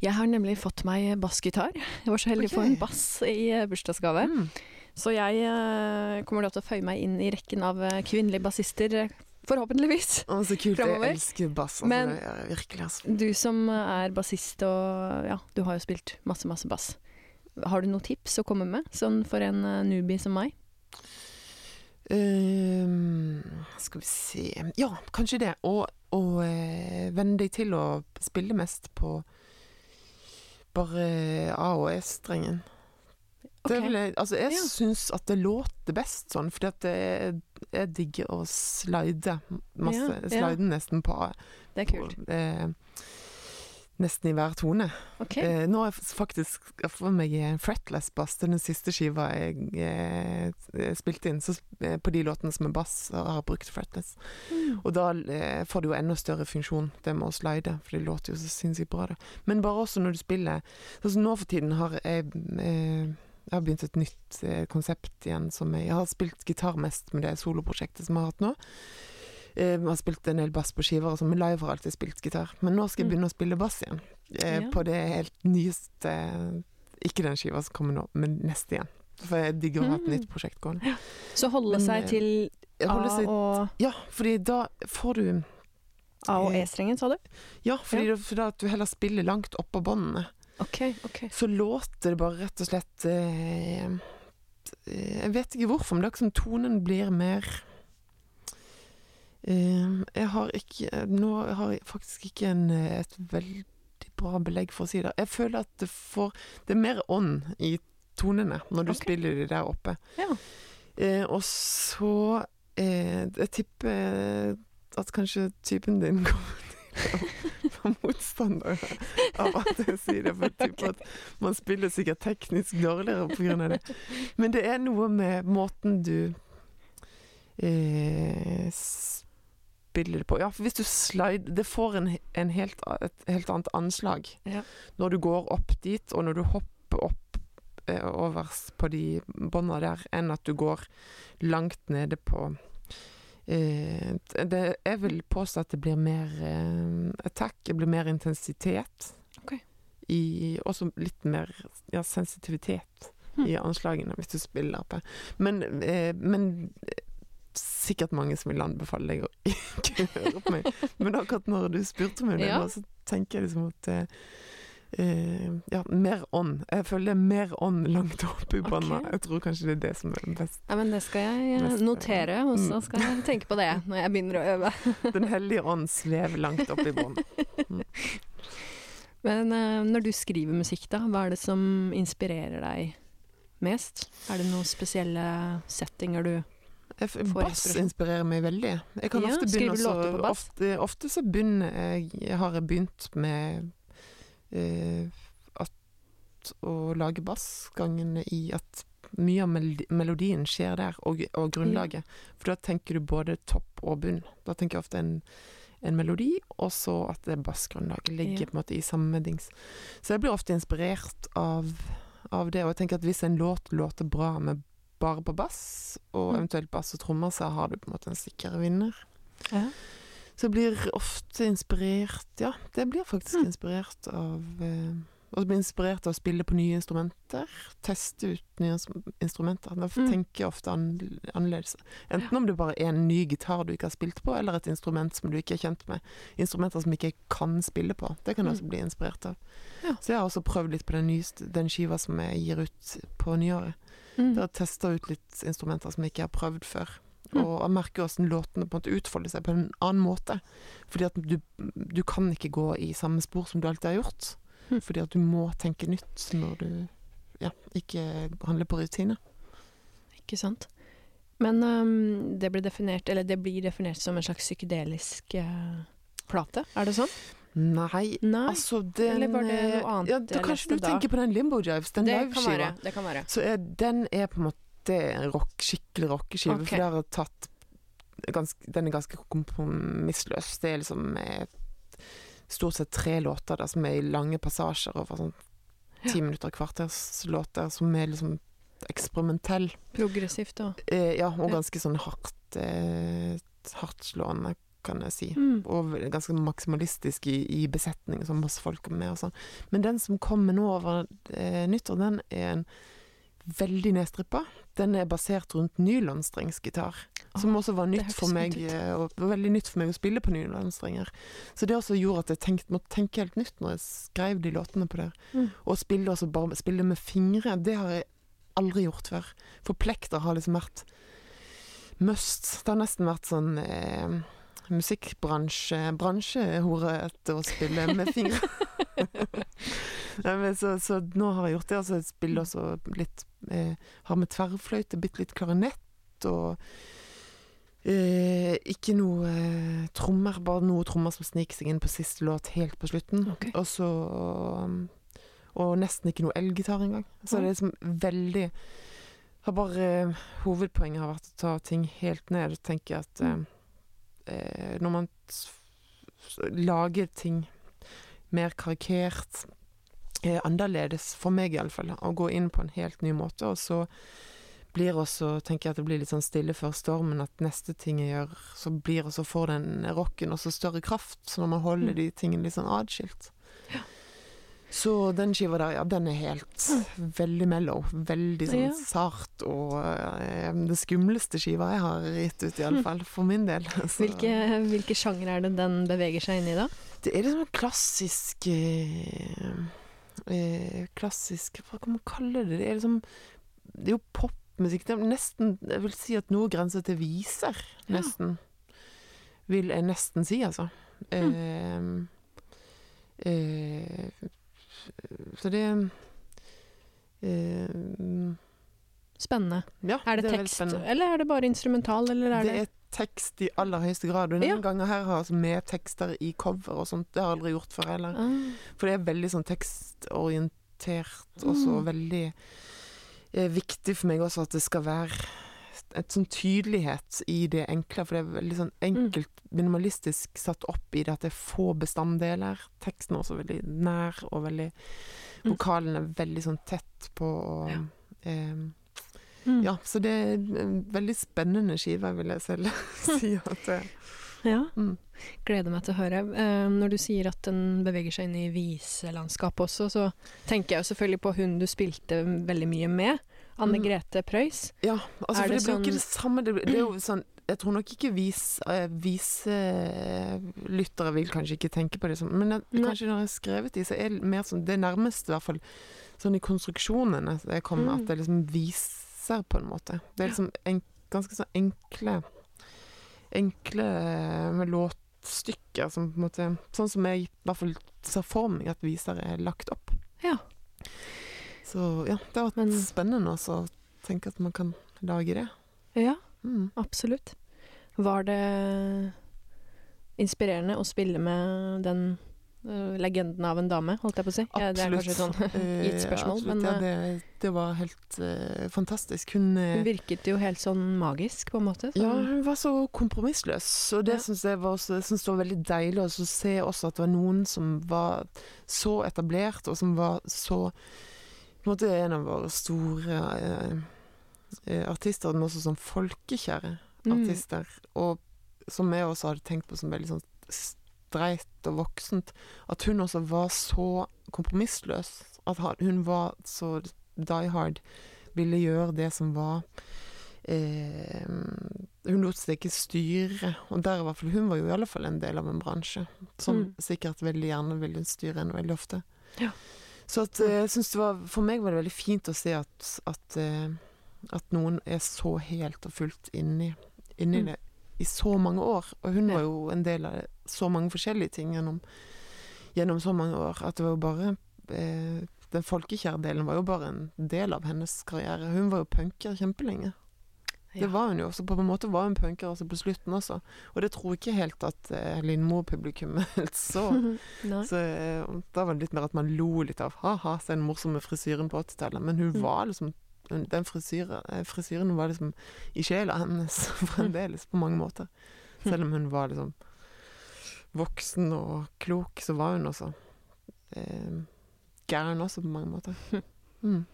Jeg har nemlig fått meg bassgitar. Jeg var så heldig å få en bass i eh, bursdagsgave. Mm. Så jeg eh, kommer da til å føye meg inn i rekken av eh, kvinnelige bassister, forhåpentligvis. Å, så kult. Fremover. Jeg elsker bass. Altså, Men- gjør virkelig, altså. Du som er bassist og ja, du har jo spilt masse, masse bass. Har du noen tips å komme med, sånn for en newbie som meg? Ehm, skal vi se Ja, kanskje det. Og, og eh, venne deg til å spille mest på bare A- og E-strengen. Okay. Jeg, altså jeg Ja. syns at det låter best sånn, fordi at det, jeg digger å slide masse. Ja, ja. Slide nesten på, Det er på eh, Nesten i hver tone. Okay. Eh, nå har jeg faktisk fått meg en fretless bass til den siste skiva jeg jeg spilte inn. Så eh, på de låtene som er bass, og har jeg brukt fretless. Mm. Og da eh, får det jo enda større funksjon, det med å slide, for det låter jo så sinnssykt bra, det. Men bare også når du spiller Sånn som nå for tiden har jeg eh, jeg har begynt et nytt eh, konsept igjen. Som jeg, jeg har spilt gitar mest med det soloprosjektet som jeg har hatt nå. Eh, har spilt en del bass på skiver, og sånn, men live har alltid spilt gitar. Men nå skal jeg Mm. begynne å spille bass igjen. Eh, Ja. På det helt nyeste Ikke den skiva som kommer nå, men neste igjen. For jeg digger å ha et Mm. nytt prosjekt gående. Så holde Men, seg eh, til A seg, og, ja, fordi da får du A og E-strengen, sa du? Ja, fordi ja. da at du heller spiller langt oppå båndene. Ok, ok. Så låter det bare rett og slett eh, Jeg vet ikke hvorfor, men det er ikke som tonen blir mer Jeg har ikke Nå har jeg faktisk ikke en, eh, et veldig bra belegg for å si det. Jeg føler at det får Det er mer ånd i tonene når du okay. spiller de der oppe. Ja. Eh, og så eh, Jeg tipper at kanskje typen din kommer til å få motstander av at jeg sier det. For jeg tipper at man spiller sikkert teknisk dårligere pga. det. Men det er noe med måten du eh, spiller det på. Ja, for hvis du slide Det får en, en helt, et helt annet anslag Ja. når du går opp dit, og når du hopper opp eh, over på de bånda der, enn at du går langt nede på eh, det, Jeg vil påstå at det blir mer eh, attack, det blir mer intensitet. Okay. I, også litt mer ja, sensitivitet Hm. i anslagene, hvis du spiller på. Men, eh, men sikkert mange som vil anbefale deg å ikke høre på meg. Men akkurat når du spurte meg om det Ja. så tenker jeg liksom at eh, eh, Ja, mer ånd. Jeg føler det er mer ånd langt oppe i bånda. Okay. Jeg tror kanskje det er det som er best. Ja, men det skal jeg best, notere, og så Mm. skal jeg tenke på det når jeg begynner å øve. Den hellige ånd svever langt oppe i bånn. Men eh, når du skriver musikk, da, hva er det som inspirerer deg mest? Er det noen spesielle settinger du Bass inspirerer meg veldig. Jeg kan Ja, ofte begynne bass? Ofte, ofte så begynner jeg Har jeg begynt med eh, at å lage bassgangene i at mye av melodien skjer der, og, og grunnlaget. For da tenker du både topp og bunn. Da tenker jeg ofte en, en melodi, og så at det bassgrunnlaget ligger Ja. på en måte i samme dings. Så jeg blir ofte inspirert av, av det, og jeg tenker at hvis en låt låter bra med bare på bass, og Mm. eventuelt bass og trommer, så har du på en måte en sikker vinner. ja. Så jeg blir ofte inspirert Ja, det blir faktisk Mm. inspirert av eh, Og blir inspirert av å spille på nye instrumenter. Teste ut nye instrumenter. Da Mm. tenker jeg ofte an annerledes. Enten om det bare er en ny gitar du ikke har spilt på, eller et instrument som du ikke er kjent med. Instrumenter som ikke kan spille på. Det kan jeg Mm. også bli inspirert av. Ja. Så jeg har også prøvd litt på den, nye, den skiva som jeg gir ut på nyåret. Mm. Tester testa ut litt instrumenter som jeg ikke har prøvd før. Mm. Og jeg merker hvordan låtene på en måte utfolder seg på en annen måte. Fordi at du, du kan ikke gå i samme spor som du alltid har gjort. Mm. Fordi at du må tenke nytt når du ja, ikke handler på rutine. Ikke sant. Men um, det, blir definert, eller det blir definert som en slags psykedelisk uh, plate, er det sånn? Nei, Nei, altså den Eller var det noe eh, annet ja, da Kanskje du da? tenker på den Limbo Jives, den liveskiva. Det kan være. Så er, den er på en måte en rock, skikkelig rockeskive. okay. For der har tatt ganske, Den er ganske kompromissløs. Det er liksom stort sett tre låter der som er i lange passasjer over sånn ti minutter, kvarters låter, som er liksom eksperimentell. Progressivt da. Eh, ja, og ganske sånn hardt eh, hardtslående, kan jeg si. mm. Og ganske maksimalistisk i, i besetning, som masse folk med og sånn. Men den som kommer nå over eh, nyttår, den er en veldig nedstrippa. Den er basert rundt nylonstrengsgitar, som også var nytt for meg. eh, Og var veldig nytt for meg å spille på nylonstrenger. Så det også gjorde at jeg tenkt, måtte tenke helt nytt når jeg skrev de låtene på det. Mm. Og spille bare spille med fingre, det har jeg aldri gjort før. For plekter har liksom vært must. Det har nesten vært sånn eh, musikkbransje bransjehorete å spille med fingre. Men så, så nå har jeg gjort det. Altså jeg spiller også litt eh, Har med tverrfløyte, bitte litt klarinett og eh, ikke noe eh, trommer, bare noe trommer som sniker seg inn på siste låt helt på slutten. Okay. Og så um, Og nesten ikke noe elgitar engang. Så det er liksom veldig har bare Hovedpoenget har vært å ta ting helt ned og tenke at eh, eh, når man lager ting mer karikert, eh, annerledes, for meg iallfall, å gå inn på en helt ny måte, og så blir også, tenker jeg at det blir litt sånn stille før stormen, at neste ting jeg gjør, så blir også får den rocken også større kraft, så når man holder Mm. de tingene litt sånn adskilt. Så den skiva der, ja, den er helt veldig mellow. Veldig sånn Ja. sart og eh, det skumleste skiva jeg har gitt ut, iallfall for min del. Så Hvilke, hvilke sjanger er det den beveger seg inn i da? Det er liksom en klassisk eh, eh, Klassisk Hva kan man kalle det? Det er liksom Det er jo popmusikk. Det er nesten Jeg vil si at noe grenser til viser, Ja. nesten. Vil jeg nesten si, altså. Mm. Eh, eh, så det eh, Spennende. Ja, Er det, det tekst, spennende. eller er det bare instrumental, eller er Det det, er tekst i aller høyeste grad. Og noen Ja. ganger her har altså med tekster i cover og sånt. Det har jeg aldri gjort før heller. ah, For det er veldig sånn tekstorientert, og så Mm. veldig eh, viktig for meg også at det skal være et sånn tydelighet i det enkle, for det er veldig sånn enkelt, minimalistisk satt opp i det at det er få bestanddeler. Teksten er også veldig nær, og veldig Mm. Vokalen er veldig sånn tett på og, Ja. eh, mm. ja, så det er en veldig spennende skive, vil jeg selv si. At det, Ja. mm. Gleder meg til å høre. Eh, når du sier at den beveger seg inn i viselandskapet også, så tenker jeg jo selvfølgelig på hun du spilte veldig mye med. Anne. Grete Preus. Ja, altså Er for det det blir jo sånn- ikke det samme. Det, det er jo sånn Jeg tror nok ikke vis, eh, vil kanskje ikke tenke på det sånn, men jeg, kanskje når jeg har skrevet de, så er det mer sånn Det nærmeste, i hvert fall, sånn i konstruksjonene jeg kommer, Mm. at det liksom viser, på en måte. Det er liksom en, ganske sånn enkle Enkle eh, med låtstykker som på en måte Sånn som jeg i hvert fall ser for meg at viser er lagt opp. Ja. Så ja, det har vært Men- spennende også å tenke at man kan lage det. Ja, Mm. absolutt. Var det inspirerende å spille med den uh, legenden av en dame, holdt jeg på å si? Ja, det er kanskje et sånn gitt spørsmål, absolutt, men ja, eh, det, det var helt uh, fantastisk. Hun, hun virket jo helt sånn magisk, på en måte. ja, Sånn. hun var så kompromissløs, og det Ja. synes jeg var, også, synes var veldig deilig å se også at det var noen som var så etablert, og som var så På en måte en av våre store eh, eh, artister, men også sånn folkekjære Mm. artister, og som jeg også hadde tenkt på som veldig sånn streit og voksent, at hun også var så kompromissløs. At hun var så die hard, ville gjøre det som var eh, Hun lot seg ikke styre, og der i hvert fall Hun var jo i alle fall en del av en bransje som Mm. sikkert veldig gjerne ville styre henne veldig ofte. Ja. Så at, eh, jeg synes det var For meg var det veldig fint å se at, at, eh, at noen er så helt og fullt inni, inni Mm. det i så mange år. Og hun var jo en del av så mange forskjellige ting gjennom, gjennom så mange år. At det var jo bare eh, Den folkekjære delen var jo bare en del av hennes karriere. Hun var jo punker kjempelenge. Det var hun jo. Så på en måte var hun punker også på slutten også. Og det tror jeg ikke helt at eh, Lindmo-publikummet helt så. Så eh, da var det litt mer at man lo litt av ha-ha, se den morsomme frisyren på 80-tallet. Men hun Mm. var liksom Den frisyren, eh, frisyren var liksom i sjela hennes fremdeles, på mange måter. Selv om hun var liksom voksen og klok, så var hun også eh, gæren også, på mange måter. Mm.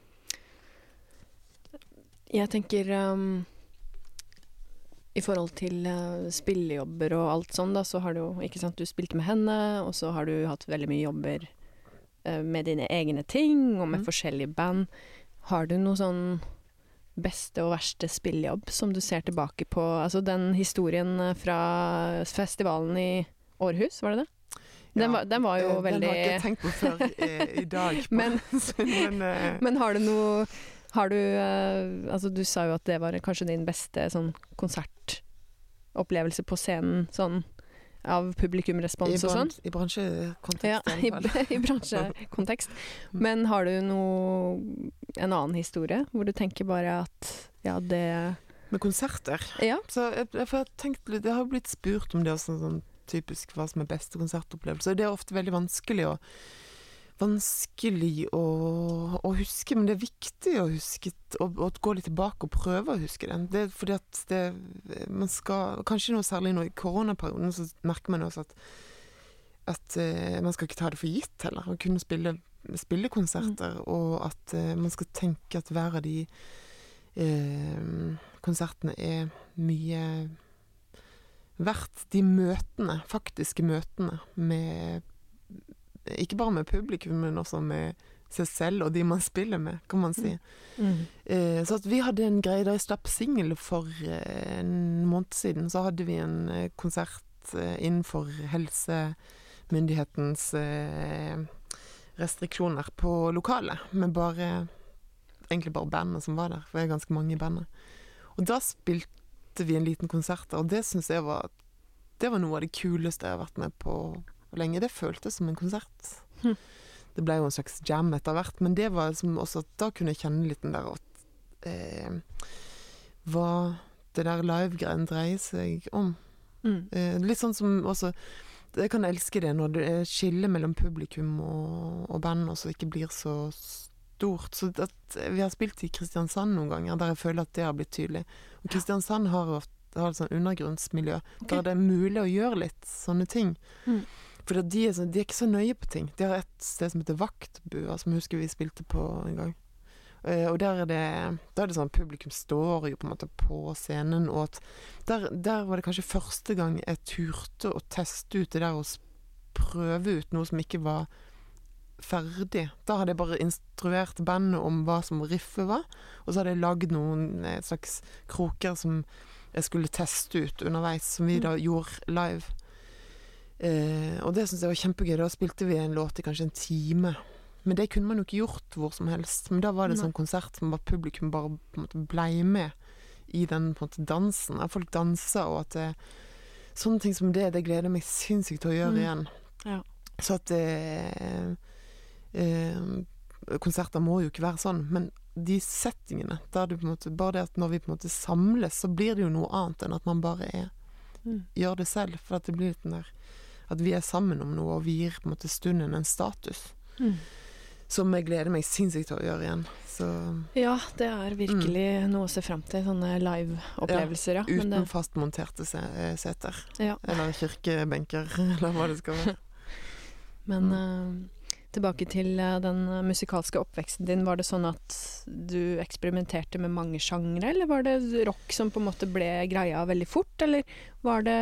Jeg tenker um, I forhold til uh, spillejobber og alt sånn, da, så har du jo Ikke sant, du spilte med henne, og så har du hatt veldig mye jobber uh, med dine egne ting, og med Mm. forskjellige band. Har du noe sånn beste og verste spillejobb som du ser tilbake på? Altså den historien uh, fra festivalen i Århus, var det det? Den, Ja, var, den var jo eh, veldig Den har ikke tenkt på før i, i dag. Men- men eh, Men har du noe Har du eh, Altså, du sa jo at det var kanskje din beste sånn konsertopplevelse på scenen, sånn av publikumrespons og sånn. I bransjekontekst, Ja, i i, bransjekontekst. Men har du noe En annen historie hvor du tenker bare at ja, det Med konserter. Ja. Så jeg, jeg, jeg, har tenkt jeg har blitt spurt om det også, sånn typisk hva som er beste konsertopplevelse. Og det er ofte veldig vanskelig å Vanskelig å, å huske, men det er viktig å huske å, å gå litt tilbake og prøve å huske den. Det er fordi at det Man skal Kanskje nå særlig nå i koronaperioden så merker man også at at uh, man skal ikke ta det for gitt heller, å kunne spille, spille konserter, og at uh, man skal tenke at hver av de uh, konsertene er mye verdt. De møtene, faktiske møtene med Ikke bare med publikum, men også med seg selv og de man spiller med, kan man si. Mm. Eh, så at vi hadde en greie da jeg slapp singel for eh, en måned siden, så hadde vi en eh, konsert eh, innenfor helsemyndighetens restriksjoner på lokalet, med bare egentlig bare bandet som var der, for det er ganske mange i bandet. Og da spilte vi en liten konsert der, og det syns jeg var Det var noe av det kuleste jeg har vært med på lenge. Det føltes som en konsert. Hm. Det ble jo en slags jam etter hvert, men det var liksom også at da kunne jeg kjenne litt den der at eh, Hva det der live-greien dreier seg om. Mm. Eh, litt sånn som også Jeg kan elske det når det er skille mellom publikum og, og band også ikke blir så stort. Så at vi har spilt i Kristiansand noen ganger der jeg føler at det har blitt tydelig. Og Kristiansand har ofte har et sånn undergrunnsmiljø okay. der det er mulig å gjøre litt sånne ting. Mm. For de, er så, de er ikke så nøye på ting. De har et sted som heter Vaktbua, som jeg husker vi spilte på en gang. Eh, og der er det der er det sånn publikum står jo på en måte på scenen, og at der, der var det kanskje første gang jeg turte å teste ut det der å prøve ut noe som ikke var ferdig. Da hadde jeg bare instruert bandet om hva som riffet var, og så hadde jeg lagd noen eh, slags kroker som jeg skulle teste ut underveis, som vi Mm. da gjorde live. Eh, og det syns jeg var kjempegøy. Da spilte vi en låt i kanskje en time. Men det kunne man jo ikke gjort hvor som helst. Men da var det en sånn konsert som bare publikum bare på en måte blei med i den på en måte dansen. At folk dansa, og at det, sånne ting som det, det gleder jeg meg sinnssykt til å gjøre Mm. igjen. Ja. Så at eh, eh, Konserter må jo ikke være sånn, men de settingene der du på en måte Bare det at når vi på en måte samles, så blir det jo noe annet enn at man bare er Mm. gjør det selv. For at det blir litt den der At vi er sammen om noe, og vi gir på en måte stunden en status. Mm. Som jeg gleder meg sinnssykt til å gjøre igjen. Så Ja, det er virkelig noe å se fram til. Sånne live-opplevelser, ja. ja. uten det, fastmonterte eh, seter. ja. Eller kirkebenker, eller hva det skal være. Men Mm. eh, tilbake til eh, den musikalske oppveksten din. Var det sånn at du eksperimenterte med mange sjangre, eller var det rock som på en måte ble greia veldig fort, eller var det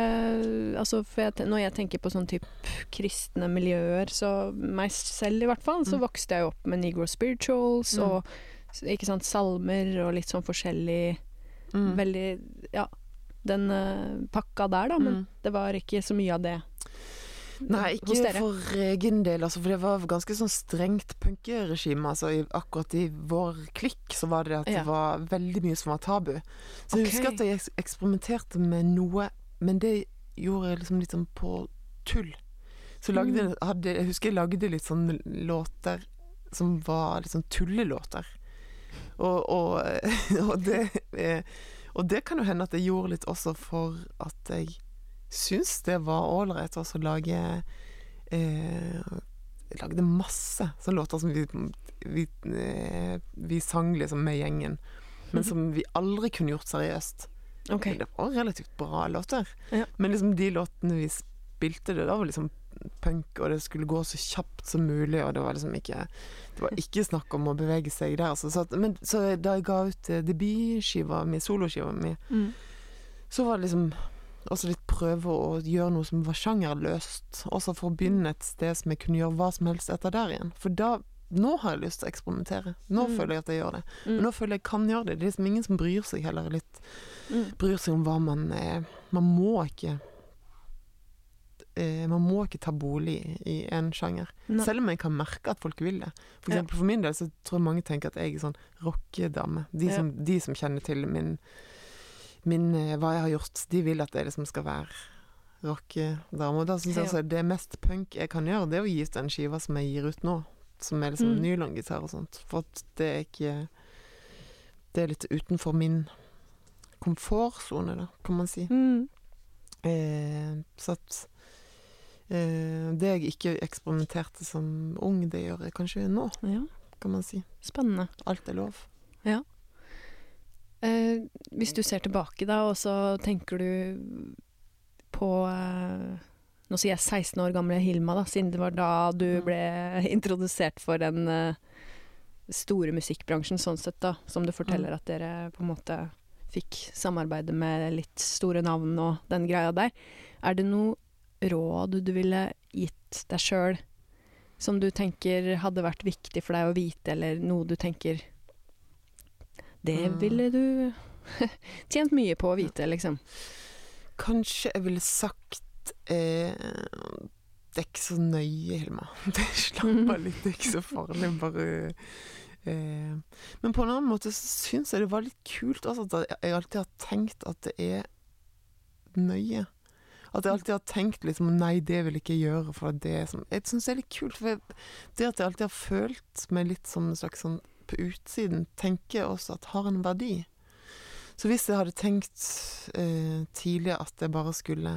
Altså, jeg, når jeg tenker på sånn type kristne miljøer, så meg selv i hvert fall, så Mm. vokste jeg opp med Negro spirituals Mm. og ikke sant, salmer og litt sånn forskjellig Mm. Veldig Ja, den eh, pakka der, da, men Mm. det var ikke så mye av det Nei, hos ikke dere. for egen del, altså, for det var ganske sånn strengt punkeregime. Altså, akkurat i vår klikk så var det at Ja. det var veldig mye som var tabu. Så jeg husker at jeg eksperimenterte med noe, men det gjorde jeg liksom litt sånn på tull. Så lagde, Mm. hadde, jeg husker jeg lagde litt sånne låter som var litt sånn tullelåter. Og, og, og, det, eh, og det kan jo hende at jeg gjorde litt også for at jeg syns det var ålreit å lage eh, lagde masse sånne låter som vi, vi, eh, vi sang liksom med gjengen, men som vi aldri kunne gjort seriøst. Okay. Det var relativt bra låter. Ja. Men liksom de låtene vi spilte, det da var liksom punk, og det skulle gå så kjapt som mulig, og det var liksom ikke Det var ikke snakk om å bevege seg der, altså. Så, at, men, så da jeg ga ut eh, debutskiva mi, soloskiva mi, Mm. så var det liksom også litt prøve å gjøre noe som var sjangerløst. Også for å begynne et sted som jeg kunne gjøre hva som helst etter der igjen. For da Nå har jeg lyst til å eksperimentere. Nå Mm. føler jeg at jeg gjør det. Mm. Men nå føler jeg at jeg kan gjøre det. Det er liksom ingen som bryr seg heller litt Mm. Bryr seg om hva man er. Man må ikke eh, Man må ikke ta bolig i en sjanger. Nei. Selv om jeg kan merke at folk vil det. For Ja. for min del så tror jeg mange tenker at jeg er sånn rockedame. De, Ja. de som kjenner til min, min eh, hva jeg har gjort, de vil at jeg liksom skal være rockedame. Og da syns jeg altså det mest punk jeg kan gjøre, det er å gi ut den skiva som jeg gir ut nå. Som er liksom Mm. nylongitar og sånt. For at det er ikke Det er litt utenfor min komfortsone, da, kan man si. Mm. Eh, så at eh, Det jeg ikke eksperimenterte som ung, det gjør jeg kanskje nå, Ja, kan man si. spennende. Alt er lov. Eh, hvis du ser tilbake, da, og så tenker du på eh, Nå sier jeg 16 år gamle Hilma, da, siden det var da du ble introdusert for den eh, store musikkbransjen, sånn sett, da. Som du forteller at dere på en måte fikk samarbeide med litt store navn og den greia der. Er det noe råd du ville gitt deg sjøl som du tenker hadde vært viktig for deg å vite, eller noe du tenker Det Mm. ville du tjent mye på å vite, liksom. Kanskje jeg ville sagt eh, Det er ikke så nøye, Hilma. Det Slapp av litt, det er ikke så farlig. Bare Eh, men på en annen måte så syns jeg det var litt kult også, at jeg alltid har tenkt at det er nøye. At jeg alltid har tenkt liksom Nei, det vil jeg ikke gjøre, for det er Jeg syns det er litt kult, for jeg, det at jeg alltid har følt meg litt som en slags sånn på utsiden, tenker også at har en verdi. Så hvis jeg hadde tenkt eh, tidligere at jeg bare skulle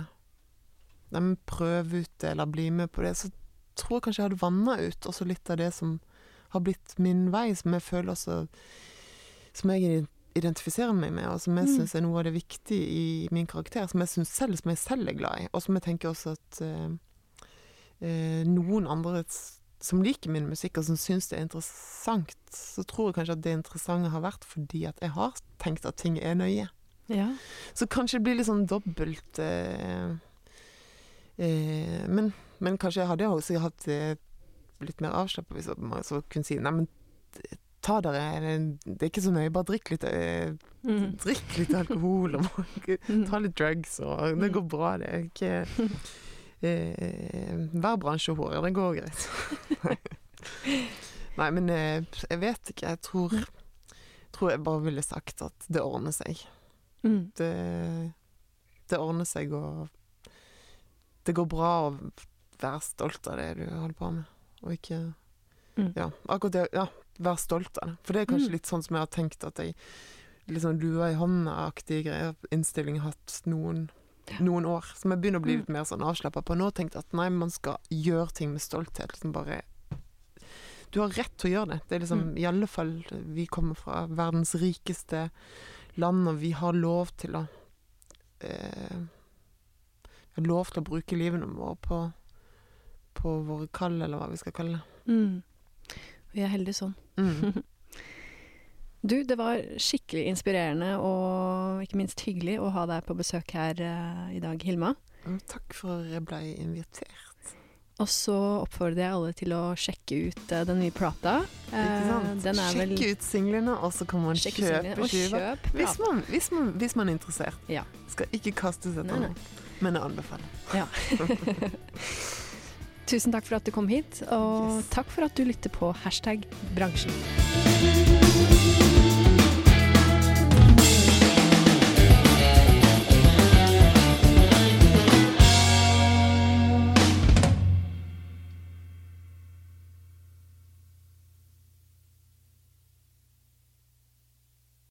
nei, prøve ut det, eller bli med på det, så tror jeg kanskje jeg hadde vanna ut også litt av det som har blitt min vei, som jeg føler også Som jeg identifiserer meg med, og som jeg Mm. syns er noe av det viktige i min karakter. Som jeg syns selv, som jeg selv er glad i, og som jeg tenker også at eh, eh, noen andre som liker min musikk, og som syns det er interessant, så tror jeg kanskje at det interessante har vært fordi at jeg har tenkt at ting er nøye. Ja. Så kanskje det blir litt sånn dobbelt eh, eh, men, men kanskje jeg hadde også hatt eh, litt mer avslappa hvis man så kunne si Nei, men ta dere Det er ikke så nøye, bare drikk litt eh, Mm. Drikk litt alkohol og ta litt drugs, og det Mm. går bra, det. er Ikke eh, bransje bransjehore, det går greit. Nei, men eh, jeg vet ikke. Jeg tror, tror jeg bare ville sagt at det ordner seg Mm. det, det ordner seg, og det går bra å være stolt av det du holder på med, og ikke Mm. Ja, akkurat det. Ja, være stolt av det. For det er kanskje Mm. litt sånn som jeg har tenkt at jeg liksom lua i hånda-aktige greier, innstilling hatt noen. Noen år. Som jeg begynner å bli Mm. litt mer sånn avslappa på nå. Tenkt at nei, man skal gjøre ting med stolthet. Liksom bare Du har rett til å gjøre det. Det er liksom Mm. i alle fall Vi kommer fra verdens rikeste land, og vi har lov til å eh, lov til å bruke livene våre på, på våre kall, eller hva vi skal kalle det. Mm. Vi er heldige sånn. Mm. Du, det var skikkelig inspirerende og ikke minst hyggelig å ha deg på besøk her uh, i dag, Hilma. Takk for at jeg ble invitert. Og så oppfordrer jeg alle til å sjekke ut uh, den nye plata. Eh, sant? den er vel ut singlene, og så kan man Sjekk kjøpe skiva. kjøp Hvis hvis, hvis man er interessert. Ja. Skal ikke kastes etter noe, men jeg anbefaler. Tusen takk for at du kom hit, og Yes. takk for at du lytter på hashtag bransjen.